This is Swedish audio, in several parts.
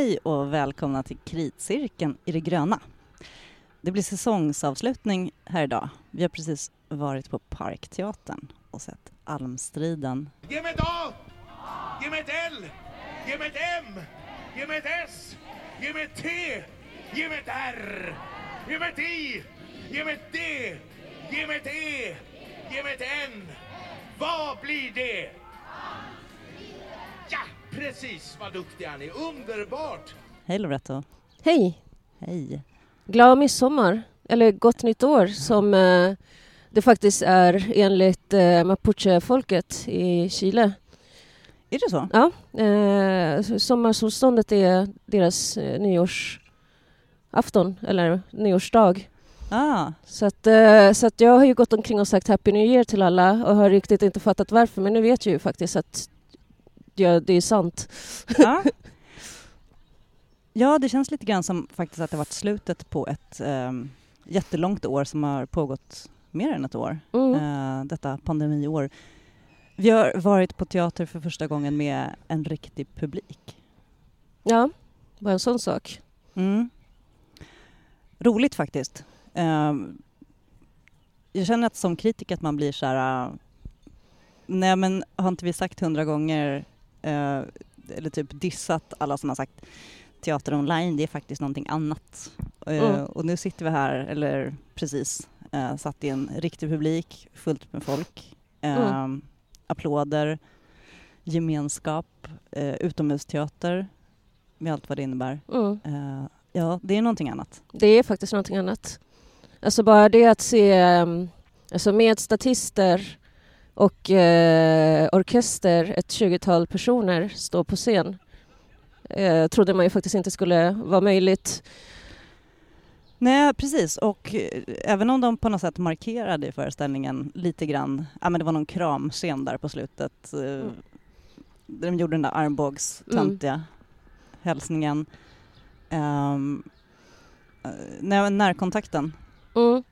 Hej och välkomna till Kritcirkeln i det gröna. Det blir säsongsavslutning här idag. Vi har precis varit på Parkteatern och sett Almstriden. Ge mig ett A! Ge mig ett L! Ge mig ett M! Ge mig ett S! Ge mig ett T! Ge mig ett R! Ge mig ett I! Ge mig ett D! Ge mig ett E! Ge mig ett N! Vad blir det? Ja, precis vad duktiga ni är. Underbart! Hej Loretto. Hej! Hej. Glad midsommar, eller gott nytt år som eh, det faktiskt är enligt eh, mapuche-folket i Chile. Är det så? Ja, eh, sommarsolståndet är deras eh, nyårsafton, eller nyårsdag. Ah, Så, att, eh, så att jag har ju gått omkring och sagt Happy New Year till alla och har riktigt inte fattat varför, men nu vet jag ju faktiskt att ja, det är sant. ja. ja, det känns lite grann som faktiskt att det varit slutet på ett um, jättelångt år som har pågått mer än ett år. Mm. eh, detta pandemiår. Vi har varit på teater för första gången med en riktig publik. Ja, bara en sån sak. Mm. Roligt faktiskt. Eh, jag känner att som kritiker att man blir så här... eh, nej men har inte vi sagt hundra gånger eh, eller typ dissat alla som har sagt teater online, det är faktiskt någonting annat. Eh, Mm. Och nu sitter vi här, eller precis, eh, satt i en riktig publik, fullt med folk. Eh, Mm. Applåder, gemenskap, eh, utomhusteater med allt vad det innebär. Mm. Eh, ja, det är någonting annat. Det är faktiskt någonting annat. Alltså bara det att se um, alltså med statister och eh, orkester, ett 20-tal personer stå på scen eh, trodde man ju faktiskt inte skulle vara möjligt. Nej, precis. Och eh, även om de på något sätt markerade i föreställningen lite grann, ja men det var någon kramscen där på slutet. eh, Mm. De gjorde den där armbågstöntiga hälsningen. Um, när, närkontakten. Mm.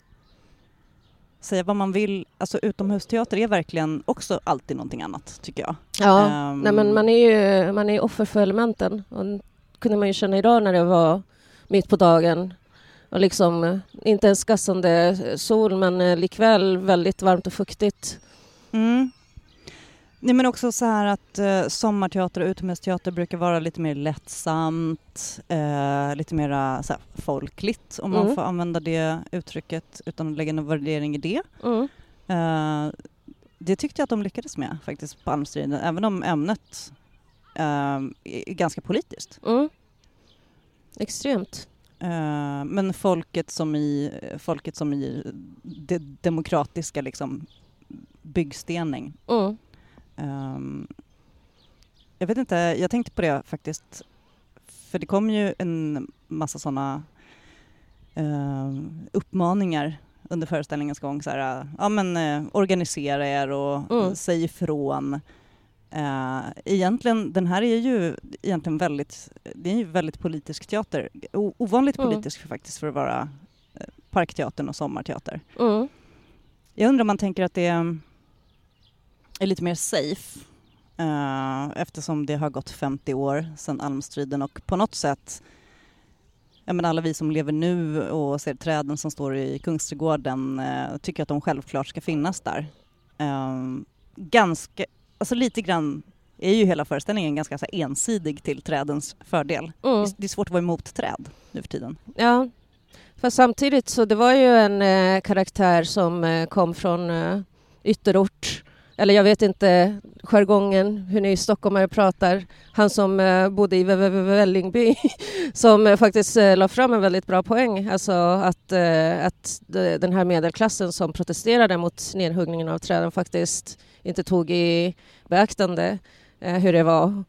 Säga vad man vill, alltså utomhusteater är verkligen också alltid någonting annat tycker jag. Ja, Ehm, nej, men man är ju man är offer för elementen. Och det kunde man ju känna idag när det var mitt på dagen. Och liksom inte ens gassande sol men eh, likväl väldigt varmt och fuktigt. Mm. Nej men också så här att eh, sommarteater och utomhusteater brukar vara lite mer lättsamt, eh, lite mer så här, folkligt om man Mm. får använda det uttrycket utan att lägga någon värdering i det. Mm. Eh, det tyckte jag att de lyckades med faktiskt på Almstriden, även om ämnet eh, är ganska politiskt. Mm. Extremt. Eh, men folket som i, folket som i det demokratiska liksom, byggstening. Mm. Ehm, jag vet inte, jag tänkte på det faktiskt. För det kom ju en massa sådana uppmaningar under föreställningens gång. Så här, ja men eh, organisera er och Mm. säg ifrån. Uh, egentligen, den här är ju egentligen väldigt, det är ju väldigt politisk teater. O- ovanligt Mm. politisk för, faktiskt för att vara eh, Parkteatern och Sommarteater. Mm. Jag undrar om man tänker att det är lite mer safe eh, eftersom det har gått 50 år sedan Almstriden och på något sätt Ja, men alla vi som lever nu och ser träden som står i Kungsträdgården eh, tycker att de självklart ska finnas där. Eh, ganska, alltså lite grann är ju hela föreställningen ganska så ensidig till trädens fördel. Mm. Det, är svårt att vara emot träd nu för tiden. Ja, för samtidigt så det var ju en eh, karaktär som eh, kom från eh, ytterort. Eller jag vet inte jargongen, hur ni stockholmare pratar. Han som eh, bodde i Vällingby som eh, faktiskt eh, la fram en väldigt bra poäng. Alltså att, eh, att de, den här medelklassen som protesterade mot nedhuggningen av träden faktiskt inte tog i beaktande eh, hur det var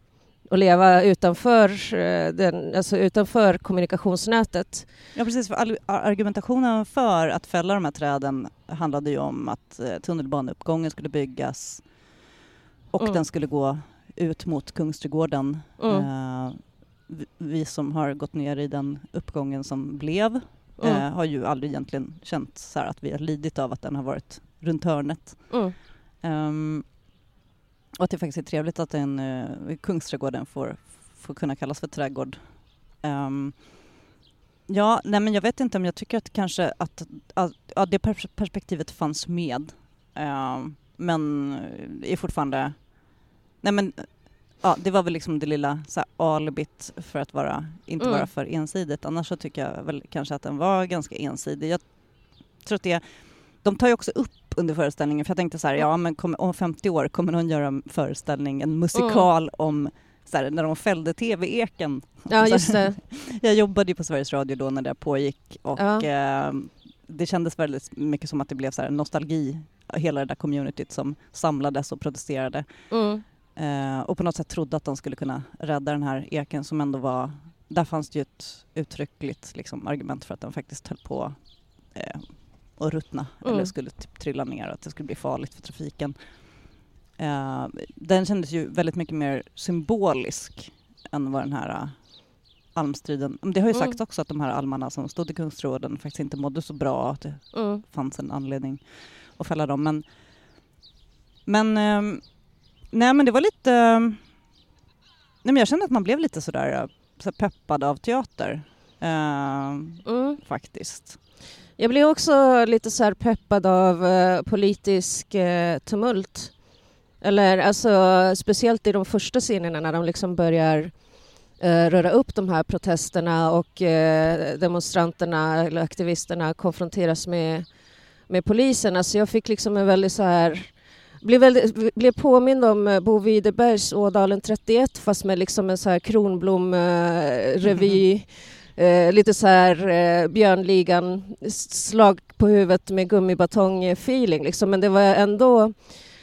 att leva utanför, eh, den, alltså utanför kommunikationsnätet. Ja precis, för argumentationen för att fälla de här träden handlade ju om att eh, tunnelbaneuppgången skulle byggas och Mm. den skulle gå ut mot Kungsträdgården. Mm. Eh, vi- som har gått ner i den uppgången som blev Mm. eh, har ju aldrig egentligen känt så att vi har lidit av att den har varit runt hörnet. Ehm, och att det faktiskt är trevligt att den, uh, Kungsträdgården får, får kunna kallas för trädgård Ehm, ja, nej men jag vet inte om jag tycker att kanske att, att ja, det pers- perspektivet fanns med. Ehm, men är fortfarande, nej men ja, det var väl liksom det lilla så här, alibit för att vara, inte Mm. vara för ensidigt. Annars så tycker jag väl kanske att den var ganska ensidig. Jag tror att det, de tar ju också upp under föreställningen, för jag tänkte så här, ja men kommer, om 50 år kommer någon göra en föreställning, en musikal om så här, när de fällde TV-eken. Ja, just det. Jag jobbade ju på Sveriges Radio då när det pågick och Ja. eh, det kändes väldigt mycket som att det blev så här nostalgi, hela det där communityt som samlades och protesterade. Mm. Eh, och på något sätt trodde att de skulle kunna rädda den här eken som ändå var, där fanns det ju ett uttryckligt liksom, argument för att den faktiskt höll på eh, att ruttna Mm. eller skulle typ trilla ner och att det skulle bli farligt för trafiken. Eh, den kändes ju väldigt mycket mer symbolisk än vad den här uh, almstriden, det har ju Mm. sagts också att de här almarna som stod i Kungsträdgården faktiskt inte mådde så bra, att det Mm. fanns en anledning att fälla dem. Men, men, ehm, nej men det var lite, ehm, nej men jag kände att man blev lite sådär eh, så peppad av teater. ehm, Mm. faktiskt. Jag blir också lite så peppad av eh, politisk eh, tumult. Eller alltså speciellt i de första scenerna när de liksom börjar eh, röra upp de här protesterna och eh, demonstranterna eller aktivisterna konfronteras med, med polisen. Alltså jag fick liksom en väldigt så här blev, väldigt, blev påmind om eh, Bo Widerbergs Ådalen 31 fast med liksom en så här Kronblom-revy. Eh, lite så här eh, Björnligan, slag på huvudet med gummibatong-feeling. Liksom. Men det var ändå,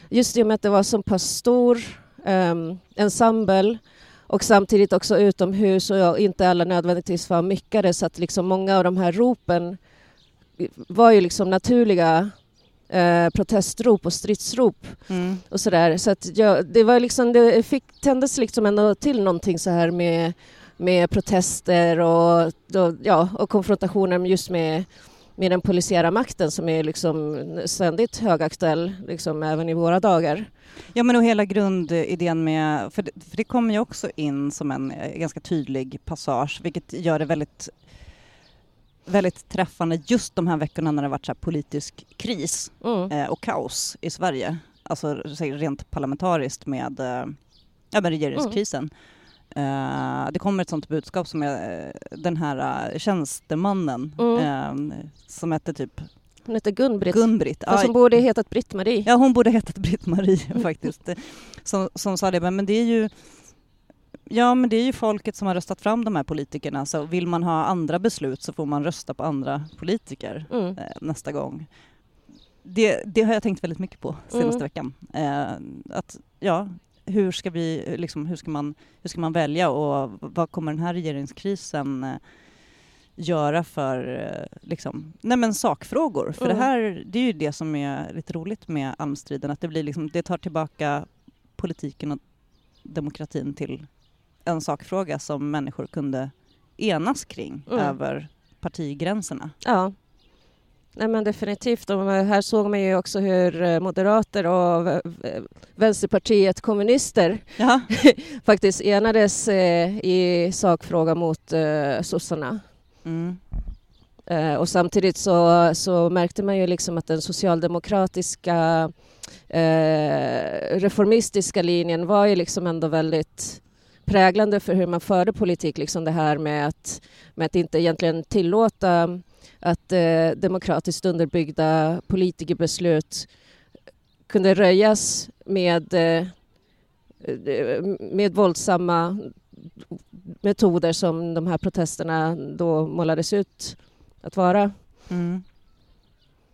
just i och med att det var så pass stor um, ensemble och samtidigt också utomhus och inte alla nödvändigtvis var myckade så att liksom många av de här ropen var ju liksom naturliga eh, protestrop och stridsrop Mm. och sådär. Så att jag, det var liksom, det fick, tändes liksom ändå till någonting så här med, med protester och, då, ja, och konfrontationer just med, med den polisiära makten som är liksom ständigt högaktuell liksom även i våra dagar. Ja men och hela grundidén med, för det, för det kommer ju också in som en eh, ganska tydlig passage vilket gör det väldigt väldigt träffande just de här veckorna när det varit så politisk kris Mm. eh, och kaos i Sverige. Alltså rent parlamentariskt med, eh, ja, med regeringskrisen. Eh, det kommer ett sånt budskap som är eh, den här eh, tjänstemannen Mm. eh, som hette typ Hon heter Gun-Britt. Gun-Britt. Fast Ja, hon borde hetat Britt-Marie. Ja, hon borde hetat Britt-Marie faktiskt. Som, som sa det, men, det är ju Ja, men det är ju folket som har röstat fram de här politikerna, så vill man ha andra beslut så får man rösta på andra politiker Mm. nästa gång. Det, det har jag tänkt väldigt mycket på senaste Mm. veckan. Eh, att, ja, hur ska, vi, liksom, hur, ska man, hur ska man välja och vad kommer den här regeringskrisen eh, göra för eh, liksom, nej men sakfrågor? För Mm. det här det är ju det som är lite roligt med almstriden, att det, blir liksom, det tar tillbaka politiken och demokratin till en sakfråga som människor kunde enas kring Mm. över partigränserna. Ja. Nej men definitivt. Och här såg man ju också hur eh, moderater och Vänsterpartiet kommunister faktiskt enades eh, i sakfrågan mot eh, sossarna. Mm. Och samtidigt så, så märkte man ju liksom att den socialdemokratiska eh, reformistiska linjen var ju liksom ändå väldigt präglande för hur man förde politik. Liksom det här med att, med att inte egentligen tillåta att eh, demokratiskt underbyggda politikerbeslut kunde röjas med, eh, med våldsamma metoder som de här protesterna då målades ut att vara. Mm.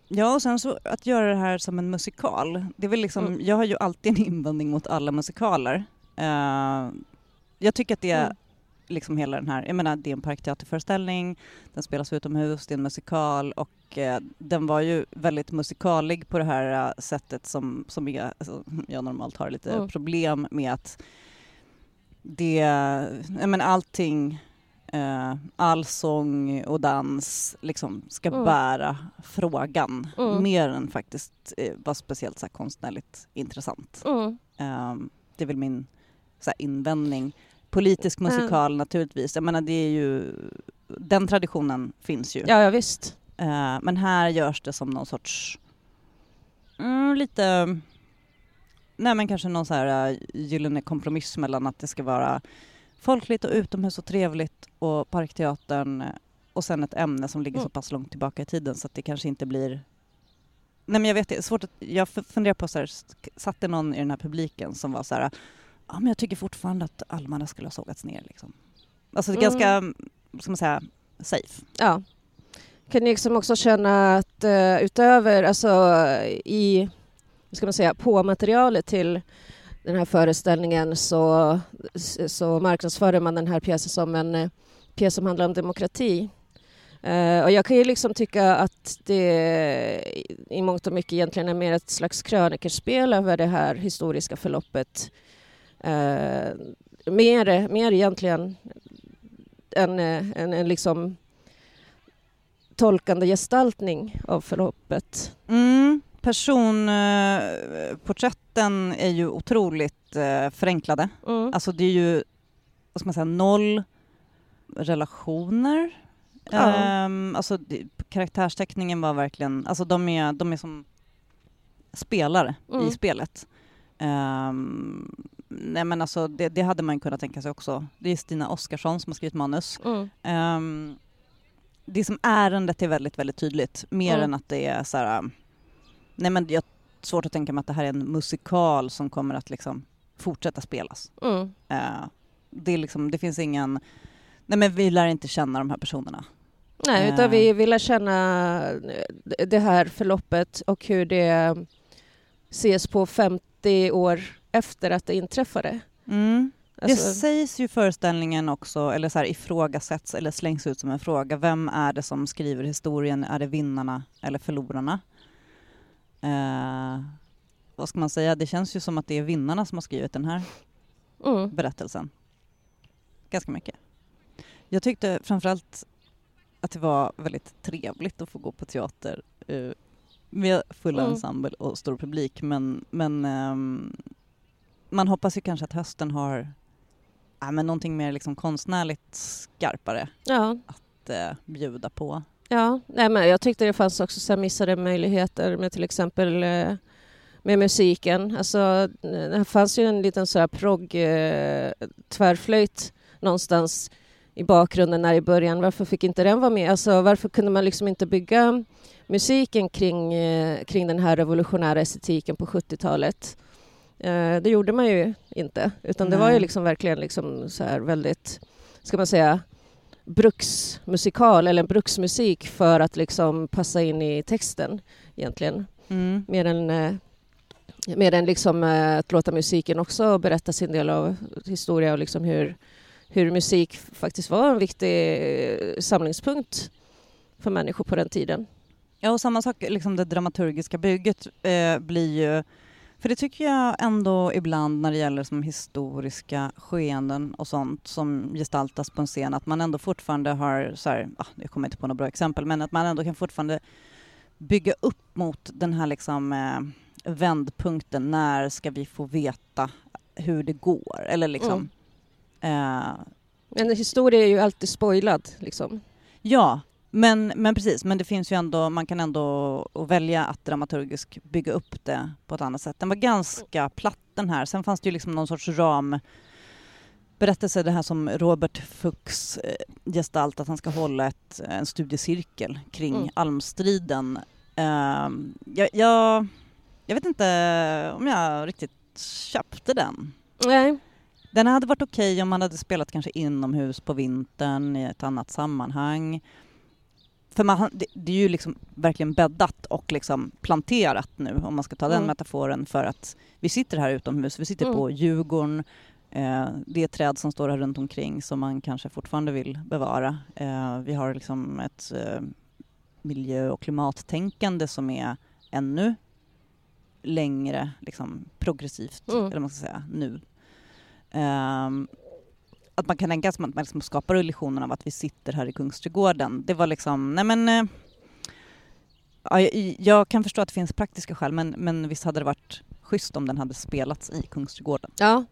Ja, och sen så att göra det här som en musikal. Det är väl liksom, Mm. Jag har ju alltid en invändning mot alla musikaler. Eh, jag tycker att det är Mm. Liksom hela den här, jag menar det är en parkteaterföreställning, den spelas utomhus, det är en musikal och eh, den var ju väldigt musikalig på det här eh, sättet som, som jag, alltså, jag normalt har lite Mm. problem med att det, jag menar allting eh, all sång och dans liksom ska Mm. bära frågan Mm. mer än faktiskt eh, vara speciellt så konstnärligt intressant. Mm. Ehm, det är väl min så invändning. Politisk musikal naturligtvis. Jag menar det är ju, den traditionen finns ju. Ja, ja visst. Eh, men här görs det som någon sorts, mm, lite, nej men kanske någon så här uh, gyllene kompromiss mellan att det ska vara folkligt och utomhus och trevligt och Parkteatern eh, och sen ett ämne som ligger Mm. så pass långt tillbaka i tiden så att det kanske inte blir Nej men jag vet det är svårt att, jag funderar på så här, satt det någon i den här publiken som var så här, ja men jag tycker fortfarande att almarna skulle ha sågats ner liksom. Alltså det är Mm. ganska, ska man säga, safe. Ja. Kan ni liksom också känna att eh, utöver, alltså i, ska man säga, på materialet till den här föreställningen så, så marknadsför man den här pjäsen som en eh, pjäs som handlar om demokrati. Eh, och jag kan ju liksom tycka att det i mångt och mycket egentligen är mer ett slags krönikerspel över det här historiska förloppet. Eh, mer, mer egentligen en, eh, en, en liksom tolkande gestaltning av förloppet. Mm. Personporträtten är ju otroligt eh, förenklade. Mm. Alltså det är ju, vad ska man säga, noll relationer. Ja. Ehm, alltså det, karaktärsteckningen var verkligen, alltså de är, de är som spelare Mm. i spelet. Ehm, nej men alltså det, det hade man kunnat tänka sig också. Det är Stina Oskarsson som har skrivit manus. Mm. Um, det som ärendet är väldigt, väldigt tydligt. Mer Mm. än att det är så här... um, Nej men jag har svårt att tänka mig att det här är en musikal som kommer att liksom fortsätta spelas. Mm. Uh, det, är liksom, det finns ingen... Nej men vi lär inte känna de här personerna. Nej, Eh. utan vi vill känna eh, det här förloppet och hur det ses på 50 år efter att det inträffade. Mm. Alltså, det sägs ju i föreställningen också, eller så här ifrågasätts eller slängs ut som en fråga. Vem är det som skriver historien? Är det vinnarna eller förlorarna? Eh, vad ska man säga? Det känns ju som att det är vinnarna som har skrivit den här mm. berättelsen. Ganska mycket. Jag tyckte framförallt att det var väldigt trevligt att få gå på teater eh, med full Mm. ensemble och stor publik men, men ehm, man hoppas ju kanske att hösten har ja, men någonting mer liksom konstnärligt skarpare Ja, att eh, bjuda på. ja. Nej, men jag tyckte det fanns också så missade möjligheter med till exempel eh, med musiken. Alltså, det fanns ju en liten så här progg eh, tvärflöjt någonstans i bakgrunden där i början. Varför fick inte den vara med? Alltså, varför kunde man liksom inte bygga musiken kring, eh, kring den här revolutionära estetiken på 70-talet? Eh, det gjorde man ju inte, utan det var ju liksom verkligen liksom så här väldigt, ska man säga, bruksmusikal eller bruksmusik för att liksom passa in i texten egentligen. Mm. Mer än, eh, mer än liksom, eh, att låta musiken också berätta sin del av historia och liksom hur, hur musik faktiskt var en viktig samlingspunkt för människor på den tiden. Ja, och samma sak, liksom det dramaturgiska bygget eh, blir ju... För det tycker jag ändå ibland när det gäller som historiska skeenden och sånt som gestaltas på en scen, att man ändå fortfarande har, så här, ah, jag kommer inte på några bra exempel, men att man ändå kan fortfarande bygga upp mot den här liksom eh, vändpunkten, när ska vi få veta hur det går? Eller liksom... Eh, Men en historia är ju alltid spoilad. Liksom. Ja, men, men precis. Men det finns ju ändå, man kan ändå välja att dramaturgiskt bygga upp det på ett annat sätt. Den var ganska platt den här. Sen fanns det ju liksom någon sorts ram berättelse, det här som Robert Fuchs eh, gestalt, att han ska hålla ett, en studiecirkel kring Mm. almstriden. Ehm, jag, jag, jag vet inte om jag riktigt köpte den. Nej. Den hade varit okej om man hade spelat kanske inomhus på vintern i ett annat sammanhang. För man, det, det är ju liksom verkligen bäddat och liksom planterat nu om man ska ta den Mm. metaforen för att vi sitter här utomhus, vi sitter Mm. på Djurgården, eh, det är träd som står här runt omkring som man kanske fortfarande vill bevara. Eh, vi har liksom ett eh, miljö och klimattänkande som är ännu längre liksom, progressivt, Mm. eller man ska säga, nu. Ehm, att man kan tänka sig att man liksom skapar illusionen av att vi sitter här i Kungsträdgården. Det var liksom, nej men... eh, Ja, jag, jag kan förstå att det finns praktiska skäl men, men visst hade det varit schysst om den hade spelats i Kungsträdgården. Ja.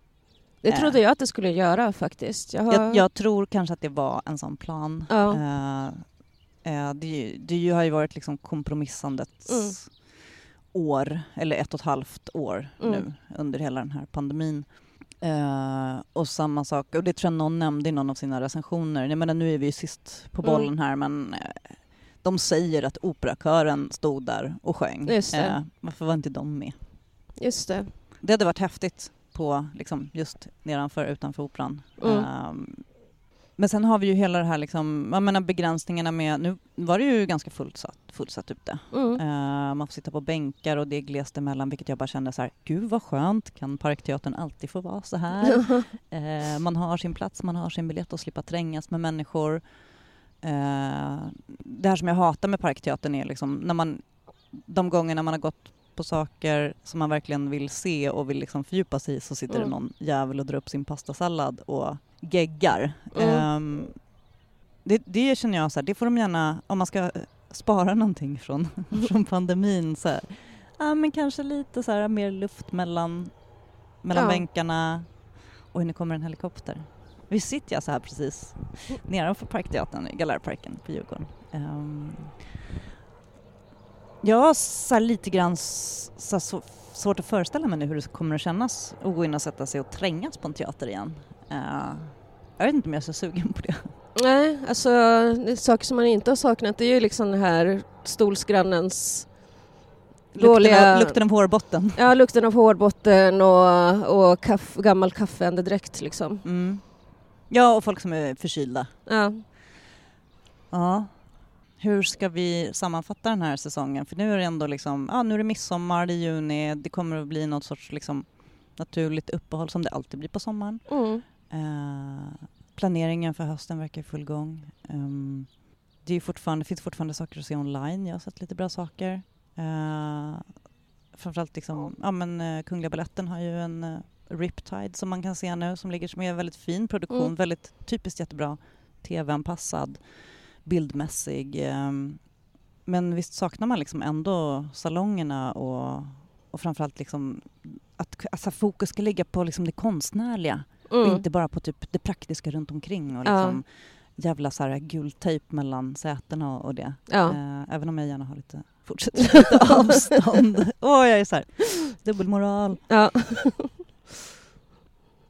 Det trodde jag att det skulle göra faktiskt. Jag, har... jag, jag tror kanske att det var en sån plan. Ja. Uh, uh, det, det har ju varit liksom kompromissandets mm. år, eller ett och ett halvt år mm. nu under hela den här pandemin. Uh, och samma sak, och det tror jag någon nämnde i någon av sina recensioner. Jag menar, nu är vi ju sist på mm. bollen här men de säger att operakören stod där och sjöng. Just uh, varför var inte de med? Just det. Det hade varit häftigt på liksom, just nedanför, utanför Operan. Mm. Men sen har vi ju hela det här liksom, jag menar begränsningarna med, nu var det ju ganska fullsatt, fullsatt ute. Mm. Uh, man får sitta på bänkar och det är glest emellan vilket jag bara kände så här, gud vad skönt, kan Parkteatern alltid få vara så här? uh, man har sin plats, man har sin biljett och slippa trängas med människor. Uh, det här som jag hatar med Parkteatern är liksom när man, de gångerna man har gått på saker som man verkligen vill se och vill liksom fördjupa sig i så sitter mm. det någon jävel och drar upp sin pastasallad och geggar. Mm. Um, det, det känner jag så här, det får de gärna, om man ska spara någonting från, från pandemin så här, ja men kanske lite så här mer luft mellan, mellan ja. bänkarna och nu kommer en helikopter. Vi sitter jag så här precis nedanför Parkteatern i Galärparken på Djurgården. Um, jag har så lite grann så, så, svårt att föreställa mig nu hur det kommer att kännas att gå in och sätta sig och trängas på en teater igen. Uh, jag vet inte om jag är så sugen på det. Nej, alltså saker som man inte har saknat det är ju liksom den här stolsgrannens Lukten, dåliga... av, lukten av hårbotten. Ja, lukten av hårbotten och, och kaff, gammal kaffeandedräkt liksom. Mm. Ja, och folk som är förkylda. Ja. Ja. Hur ska vi sammanfatta den här säsongen? För nu är det ändå liksom, ja nu är det midsommar, är juni, det kommer att bli något sorts liksom naturligt uppehåll som det alltid blir på sommaren. Mm. Uh, planeringen för hösten verkar i full gång. Um, det, är fortfarande, finns fortfarande saker att se online, jag har sett lite bra saker. Uh, framförallt liksom, ja men uh, Kungliga Baletten har ju en uh, Riptide som man kan se nu som ligger som är en väldigt fin produktion, mm. väldigt typiskt jättebra tv-anpassad bildmässig. Ehm, men visst saknar man liksom ändå salongerna och, och framförallt liksom att alltså fokus ska ligga på liksom det konstnärliga mm. och inte bara på typ det praktiska runt omkring och liksom ja. jävla så här guldtejp mellan sätena och det. Ja. Äh, även om jag gärna har lite, fortsätter lite avstånd. Åh, oh, jag är så här, dubbelmoral. Ja.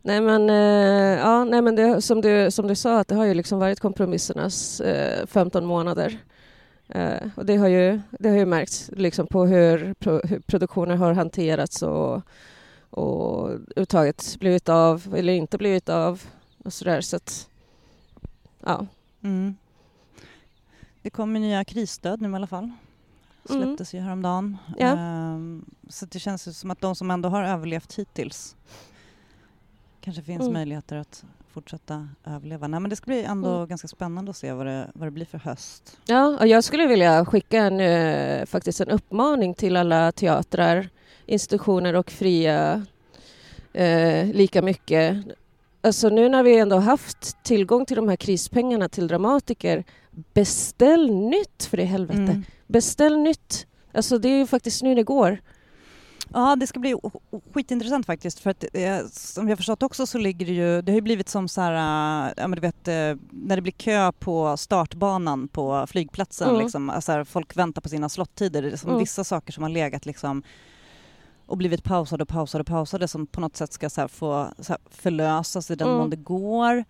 Nej men, eh, ja, nej, men det, som, du, som du sa, att det har ju liksom varit kompromissernas eh, 15 månader. Eh, och det har ju, det har ju märkts liksom på hur, pro, hur produktionen har hanterats och, och uttaget blivit av eller inte blivit av och sådär. Så att, ja. Mm. Det kommer nya krisstöd nu i alla fall. Mm. Släpptes mm. ju häromdagen. Ja. Um, så det känns som att de som ändå har överlevt hittills kanske finns mm. möjligheter att fortsätta överleva. Nej, men det ska bli ändå mm. ganska spännande att se vad det, vad det blir för höst. Ja, och jag skulle vilja skicka en, eh, faktiskt en uppmaning till alla teatrar, institutioner och fria eh, lika mycket. Alltså nu när vi ändå haft tillgång till de här krispengarna till dramatiker, beställ nytt för i helvete. Mm. Beställ nytt. Alltså det är ju faktiskt nu det går. Ja, det ska bli skitintressant faktiskt för att eh, som jag förstått också så ligger det ju, det har ju blivit som så här, eh, ja men du vet eh, när det blir kö på startbanan på flygplatsen mm. liksom, alltså folk väntar på sina slottider, det är som mm. vissa saker som har legat liksom och blivit pausade och pausade och pausade som på något sätt ska så få så förlösas i den mm. mån det går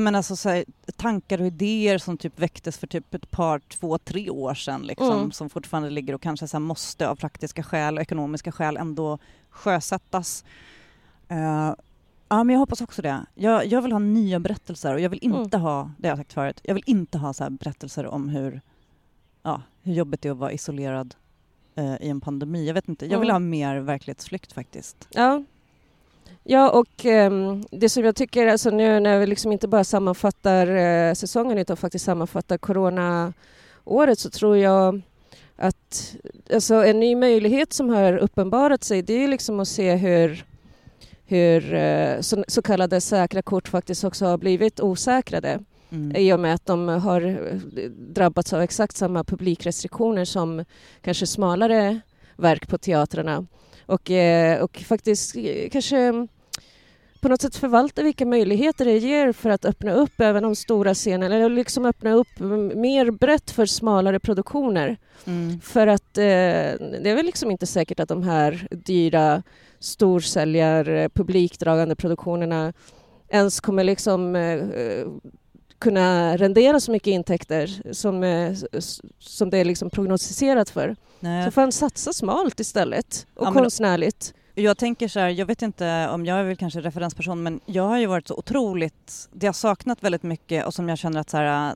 men alltså, så här, tankar och idéer som typ väcktes för typ ett par, två, tre år sedan liksom, mm. som fortfarande ligger och kanske så måste av praktiska skäl och ekonomiska skäl ändå sjösättas. Uh, ja, men jag hoppas också det. Jag, jag, vill ha nya berättelser och jag vill inte mm. ha, det har jag sagt förut, jag vill inte ha så berättelser om hur, ja, hur jobbigt det är att vara isolerad uh, i en pandemi. Jag vet inte, jag vill ha mer verklighetsflykt faktiskt. Ja, Ja, och um, det som jag tycker, alltså nu när vi liksom inte bara sammanfattar uh, säsongen utan faktiskt sammanfattar corona-året så tror jag att alltså en ny möjlighet som har uppenbarat sig det är liksom att se hur, hur uh, så, så, kallade säkra kort faktiskt också har blivit osäkrade mm. i och med att de har drabbats av exakt samma publikrestriktioner som kanske smalare verk på teatrarna. Och, eh, och faktiskt kanske på något sätt förvalta vilka möjligheter det ger för att öppna upp även de stora scenerna, eller liksom öppna upp mer brett för smalare produktioner. Mm. För att eh, det är väl liksom inte säkert att de här dyra storsäljar, eh, publikdragande produktionerna ens kommer liksom eh, kunna rendera så mycket intäkter som, eh, som det är liksom prognostiserat för. Nej. Så får han satsa smalt istället och Ja, konstnärligt. Jag tänker så här, jag vet inte om jag är väl kanske referensperson men jag har ju varit så otroligt, det har saknat väldigt mycket och som jag känner att så här äh,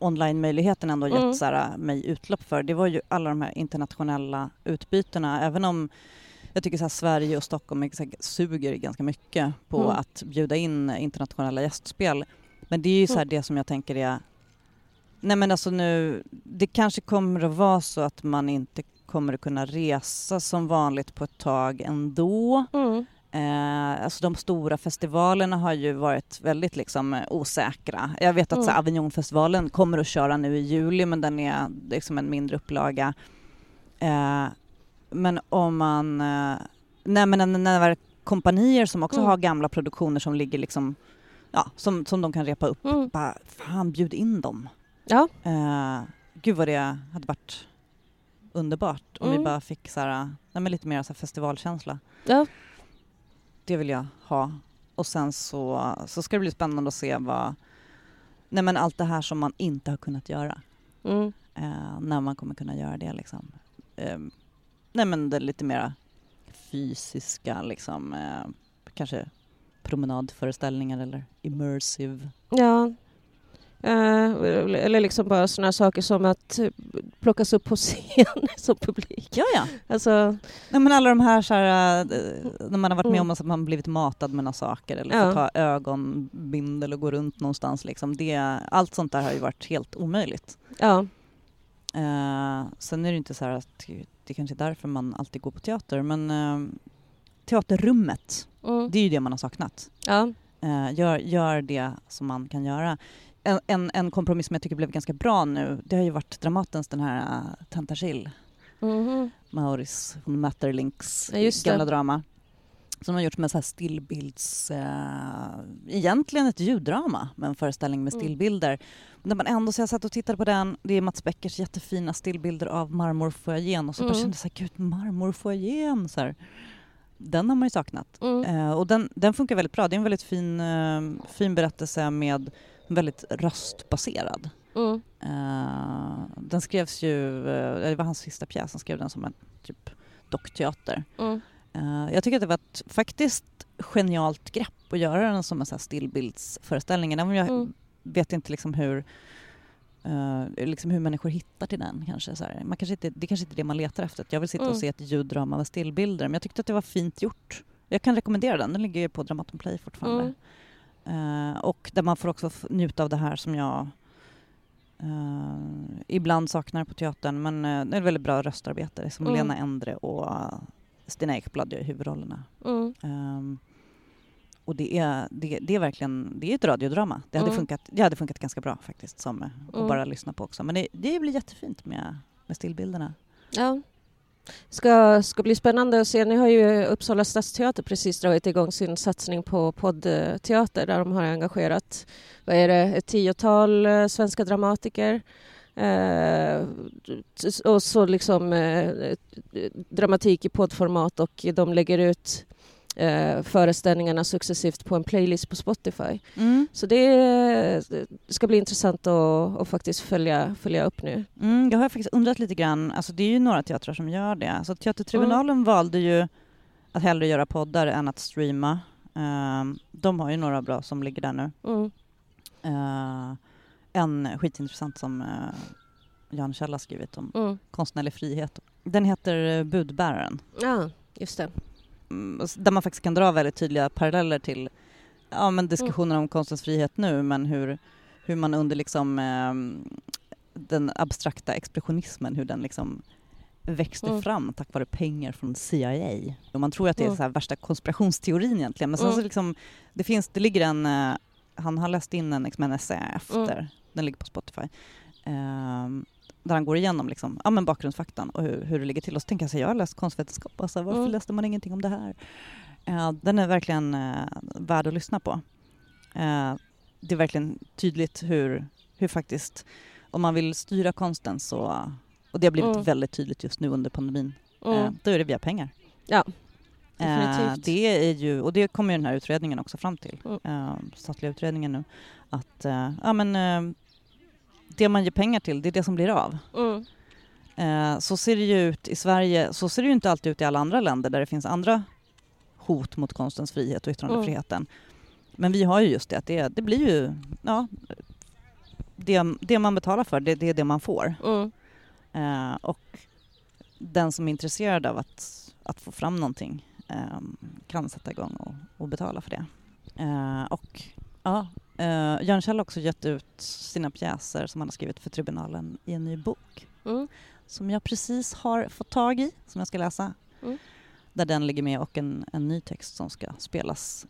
online-möjligheten ändå gett Mm. så här, äh, mig utlopp för, det var ju alla de här internationella utbytena, även om jag tycker så här, Sverige och Stockholm så här, suger ganska mycket på Mm. att bjuda in internationella gästspel. Men det är ju så här Mm. det som jag tänker är Nej men alltså nu, det kanske kommer att vara så att man inte kommer att kunna resa som vanligt på ett tag ändå. Mm. Eh, alltså de stora festivalerna har ju varit väldigt liksom eh, osäkra. Jag vet att Mm. Avignonfestivalen kommer att köra nu i juli men den är liksom en mindre upplaga. Eh, men om man... Eh, nej men när när kompanier som också Mm. har gamla produktioner som ligger liksom... Ja, som, som de kan repa upp. Mm. Bara, fan bjud in dem. Ja. Eh, gud vad det hade varit underbart om vi Mm. bara fick så här, nej, lite mer så här festivalkänsla. Ja. Det vill jag ha. Och sen så, så ska det bli spännande att se vad, nej men allt det här som man inte har kunnat göra. Mm. Eh, när man kommer kunna göra det liksom. Eh, nej men det lite mera fysiska liksom, eh, kanske promenadföreställningar eller immersive. Ja. Eh, eller liksom bara sådana saker som att plockas upp på scen som publik. Ja, ja. Alltså, Nej, men alla de här, så här eh, när man har varit med Mm. om att man blivit matad med några saker eller Ja. fått ha ögonbindel och gå runt någonstans. Liksom. Det, allt sånt där har ju varit helt omöjligt. ja. Eh, sen är det inte så här att det kanske är därför man alltid går på teater men eh, teaterrummet, Mm. det är ju det man har saknat. ja. Eh, gör, gör det som man kan göra. En, en, en kompromiss som jag tycker blev ganska bra nu, det har ju varit Dramatens den här uh, Tentachill, Mhm. Maurice von Maeterlinks Ja, gamla drama. Som har gjorts med så här stillbilds... Eh, egentligen ett ljuddrama med en föreställning med Mm. stillbilder. Där man ändå, så jag satt och tittade på den, det är Mats Beckers jättefina stillbilder av marmorfoajén och så bara Mm. kände jag så här, gud marmorfoajén! Så här. Den har man ju saknat. Mm. Eh, och den, den funkar väldigt bra. Det är en väldigt fin, eh, fin berättelse med väldigt röstbaserad. Mm. Eh, den skrevs ju, eh, det var hans sista pjäs, han skrev den som en typ dockteater. Mm. Eh, jag tycker att det var ett faktiskt genialt grepp att göra den som en så här stillbildsföreställning. Även jag Mm. vet inte liksom hur, eh, liksom hur människor hittar till den. Kanske, så här. Man kanske inte, det kanske inte är det man letar efter. Jag vill sitta och Mm. se ett ljuddrama med stillbilder. Men jag tyckte att det var fint gjort. Jag kan rekommendera den, den ligger ju på Dramaten Play fortfarande. Mm. Eh, och där man får också njuta av det här som jag eh, ibland saknar på teatern. Men eh, det är väldigt bra röstarbete som Mm. Lena Endre och Stina Ekblad gör huvudrollerna. Mm. Och det är, det, det är verkligen det är ett radiodrama. Det hade, Mm. funkat, det hade funkat ganska bra faktiskt som, eh, att Mm. bara lyssna på också. Men det, det blir jättefint med, med stillbilderna. Ja. Ska, ska bli spännande att se. Nu har ju Uppsala stadsteater precis dragit igång sin satsning på poddteater där de har engagerat vad är det, ett tiotal eh, svenska dramatiker. Eh, och så liksom eh, dramatik i poddformat och de lägger ut eh, föreställningarna successivt på en playlist på Spotify. Så det, det ska bli intressant att, att faktiskt följa, följa upp nu. Mm, jag har faktiskt undrat lite grann, alltså det är ju några teatrar som gör det. Alltså Teatertribunalen valde ju att hellre göra poddar än att streama. Ehm, de har ju några bra som ligger där nu. Mm. Uh, en skitintressant som uh, Jan Kjell har skrivit om Mm. konstnärlig frihet. Den heter eh, Budbäraren. Ja, just det. Mm, s- där man faktiskt kan dra väldigt tydliga paralleller till ja, men diskussioner om konstens frihet nu men hur, hur man under liksom, ehm, den abstrakta expressionismen, hur den liksom växte Mm. fram tack vare pengar från CIA. Och man tror att det är Mm. så här värsta konspirationsteorin egentligen men sen Mm. så liksom, det finns, det ligger en, eh, han har läst in en, liksom en essä efter, Mm. den ligger på Spotify, ehm, där han går igenom liksom, ja, men bakgrundsfaktan och hur, hur det ligger till. Och så tänker jag så jag har läst konstvetenskap, alltså, varför Mm. läste man ingenting om det här? Eh, den är verkligen eh, värd att lyssna på. Eh, det är verkligen tydligt hur, hur faktiskt, om man vill styra konsten så, och det har blivit Mm. väldigt tydligt just nu under pandemin, Mm. då är det via pengar. Ja, definitivt. det är ju, och det kommer ju den här utredningen också fram till, Mm. statliga utredningen nu, att ja, men, det man ger pengar till, det är det som blir av. Mm. Eh, så ser det ju ut i Sverige, så ser det ju inte alltid ut i alla andra länder där det finns andra hot mot konstens frihet och yttrandefriheten. Men vi har ju just det att det, det blir ju, ja, det, det man betalar för, det, det är det man får. Mm. Eh, och den som är intresserad av att, att få fram någonting eh, kan sätta igång och, och betala för det. Eh, och ja, eh, Jörn Kjell har också gett ut sina pjäser som han har skrivit för Tribunalen i en ny bok Mm. som jag precis har fått tag i, som jag ska läsa. Mm. Där den ligger med och en, en ny text som ska spelas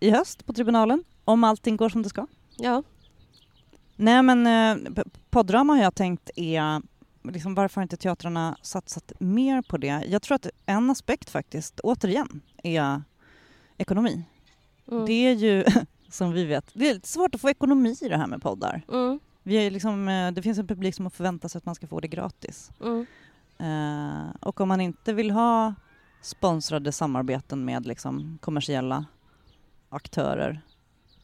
i höst på Tribunalen, om allting går som det ska. Ja. Nej men eh, p- poddrama har jag tänkt är, liksom, varför har inte teatrarna satsat mer på det? Jag tror att en aspekt faktiskt, återigen, är ekonomi. Mm. Det är ju, som vi vet, det är lite svårt att få ekonomi i det här med poddar. Mm. Vi är liksom, eh, det finns en publik som förväntar sig att man ska få det gratis. Mm. Eh, och om man inte vill ha sponsrade samarbeten med liksom, kommersiella aktörer,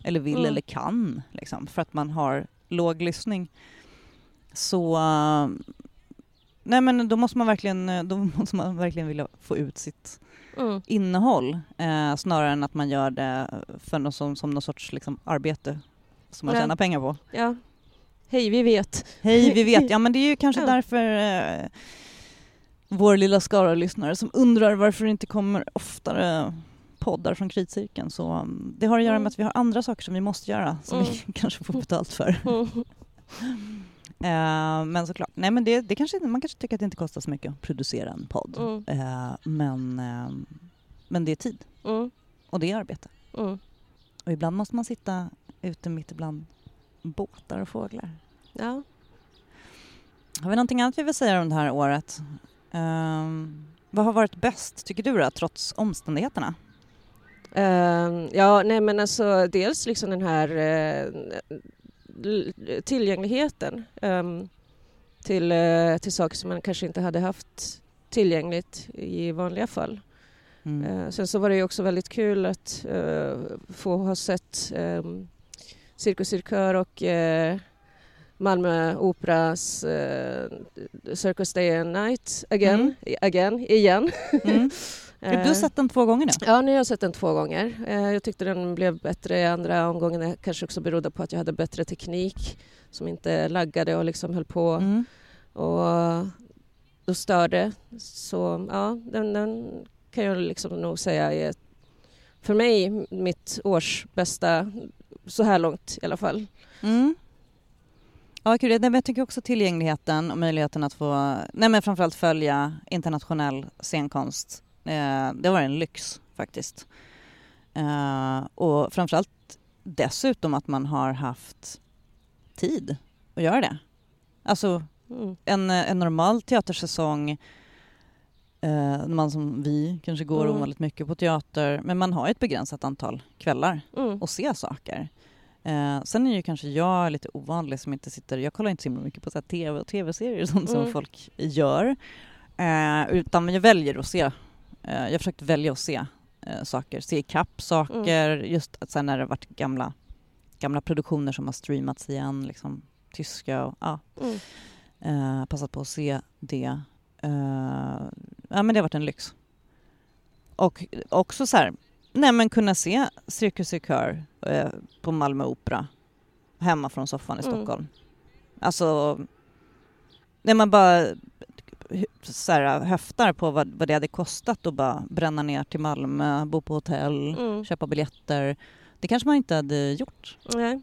eller vill Mm. eller kan, liksom, för att man har låg lyssning, så eh, nej men då måste man verkligen, då måste man verkligen vilja få ut sitt Mm. innehåll eh, snarare än att man gör det för något som, som någon sorts liksom, arbete som man Ja. tjänar pengar på. Ja. Hej, vi vet. Hej, vi vet. Ja, men det är ju kanske Ja. därför eh, vår lilla skara lyssnare som undrar varför det inte kommer oftare poddar från kritcirkeln. Så um, det har att göra Mm. med att vi har andra saker som vi måste göra som vi Mm. kanske får betalt för. Mm. Eh, men såklart, nej men det, det kanske, man kanske tycker att det inte kostar så mycket att producera en podd. Mm. Eh, men, eh, men det är tid Mm. och det är arbete. Mm. Och ibland måste man sitta ute mitt ibland båtar och fåglar. Ja. Har vi någonting annat vi vill säga om det här året? Ehm, vad har varit bäst, tycker du då, trots omständigheterna? Ehm, ja, nej men alltså dels liksom den här l- tillgängligheten ehm, till, eh, till saker som man kanske inte hade haft tillgängligt i vanliga fall. Mm. Eh, sen så var det ju också väldigt kul att eh, få ha sett um, Cirkus Cirkör och Malmö Operas Circus Day and Night again, Mm. again igen. Mm. Du har Eh, sett den två gånger nu? Ja, nu har jag sett den två gånger. Eh, Jag tyckte den blev bättre i andra omgången. Det kanske också berodde på att jag hade bättre teknik som inte laggade och liksom höll på Mm. och då störde. Så ja, den, den kan jag liksom nog säga är för mig mitt års bästa så här långt i alla fall. Mm. Ja, kul. Jag tycker också tillgängligheten och möjligheten att få, nej men framförallt följa internationell scenkonst. Eh, det var en lyx faktiskt. Eh, och framförallt dessutom att man har haft tid att göra det. Alltså Mm. en, en normal teatersäsong eh, när man som vi kanske går Mm. ovanligt mycket på teater men man har ett begränsat antal kvällar Mm. och se saker. Eh, sen är ju kanske jag lite ovanlig som inte sitter, jag kollar inte så himla mycket på så här tv och tv-serier som Mm. folk gör. Eh, utan jag väljer att se, jag har försökt välja att se eh, saker, se ikapp saker, just att sen när det varit gamla, gamla produktioner som har streamats igen, liksom tyska och ja, Mm. eh, passat på att se det. Eh, ja men det har varit en lyx. Och också så här, nej men kunna se Cirkus Cirkör eh, på Malmö Opera hemma från soffan i Mm. Stockholm. Alltså, när man bara så här, höftar på vad, vad det hade kostat att bara bränna ner till Malmö, bo på hotell, Mm. köpa biljetter. Det kanske man inte hade gjort. Nej.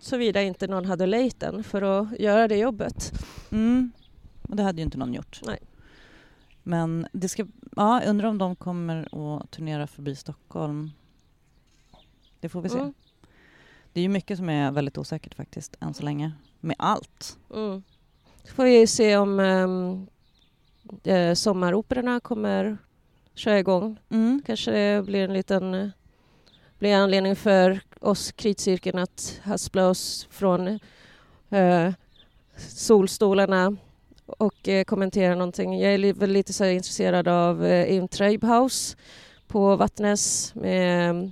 Såvida inte någon hade lejten för att göra det jobbet. Mm. Och det hade ju inte någon gjort. Nej. Men det ska, ja, undrar om de kommer att turnera förbi Stockholm. Det får vi se. Mm. Det är ju mycket som är väldigt osäkert faktiskt, än så länge. Med allt. Mm. Så får vi se om um, eh, sommaroperorna kommer köra igång. Mm. Kanske det blir en liten eh, blir anledning för oss kritcirkeln att haspla oss från eh, solstolarna och eh, kommentera någonting. Jag är väl lite så intresserad av eh, In Treibhaus på Vattnes med eh,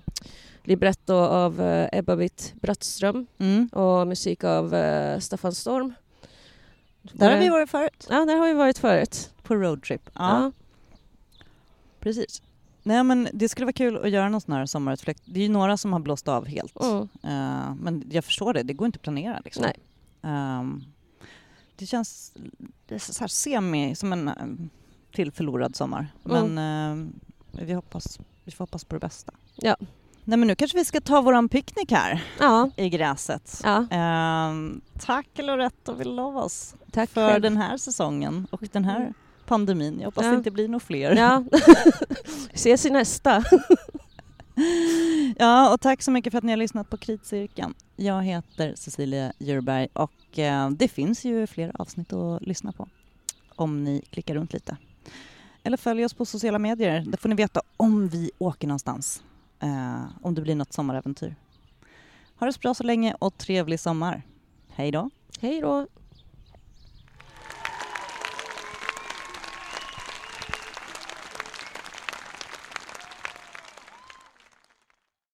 libretto av eh, Ebba-Britt Brattström Mm. och musik av eh, Staffan Storm. Där har vi varit förut, Ja, där har vi varit förut. På roadtrip. Ja, Ja. precis. Nej men det skulle vara kul att göra någon sån här sommarutflykt. Det är ju några som har blåst av helt. Mm. Eh, men jag förstår det, det går inte att planera liksom. Nej. Ehm, det känns det så här semi som en eh, till förlorad sommar. Mm. Men eh, vi, hoppas, vi får hoppas på det bästa. Ja. Nej men nu kanske vi ska ta våran picknick här Ja, i gräset. ja. Ehm, tack Loretta Villovas tack för själv. den här säsongen och den här pandemin. Jag hoppas Ja. det inte blir några fler. Ja. Ses i nästa. Ja, och tack så mycket för att ni har lyssnat på Kritcirkeln. Jag heter Cecilia Djurberg och eh, det finns ju fler avsnitt att lyssna på om ni klickar runt lite. Eller följ oss på sociala medier. Där får ni veta om vi åker någonstans. Eh, om det blir något sommaräventyr. Ha det så bra så länge och trevlig sommar. Hej då! Hej då.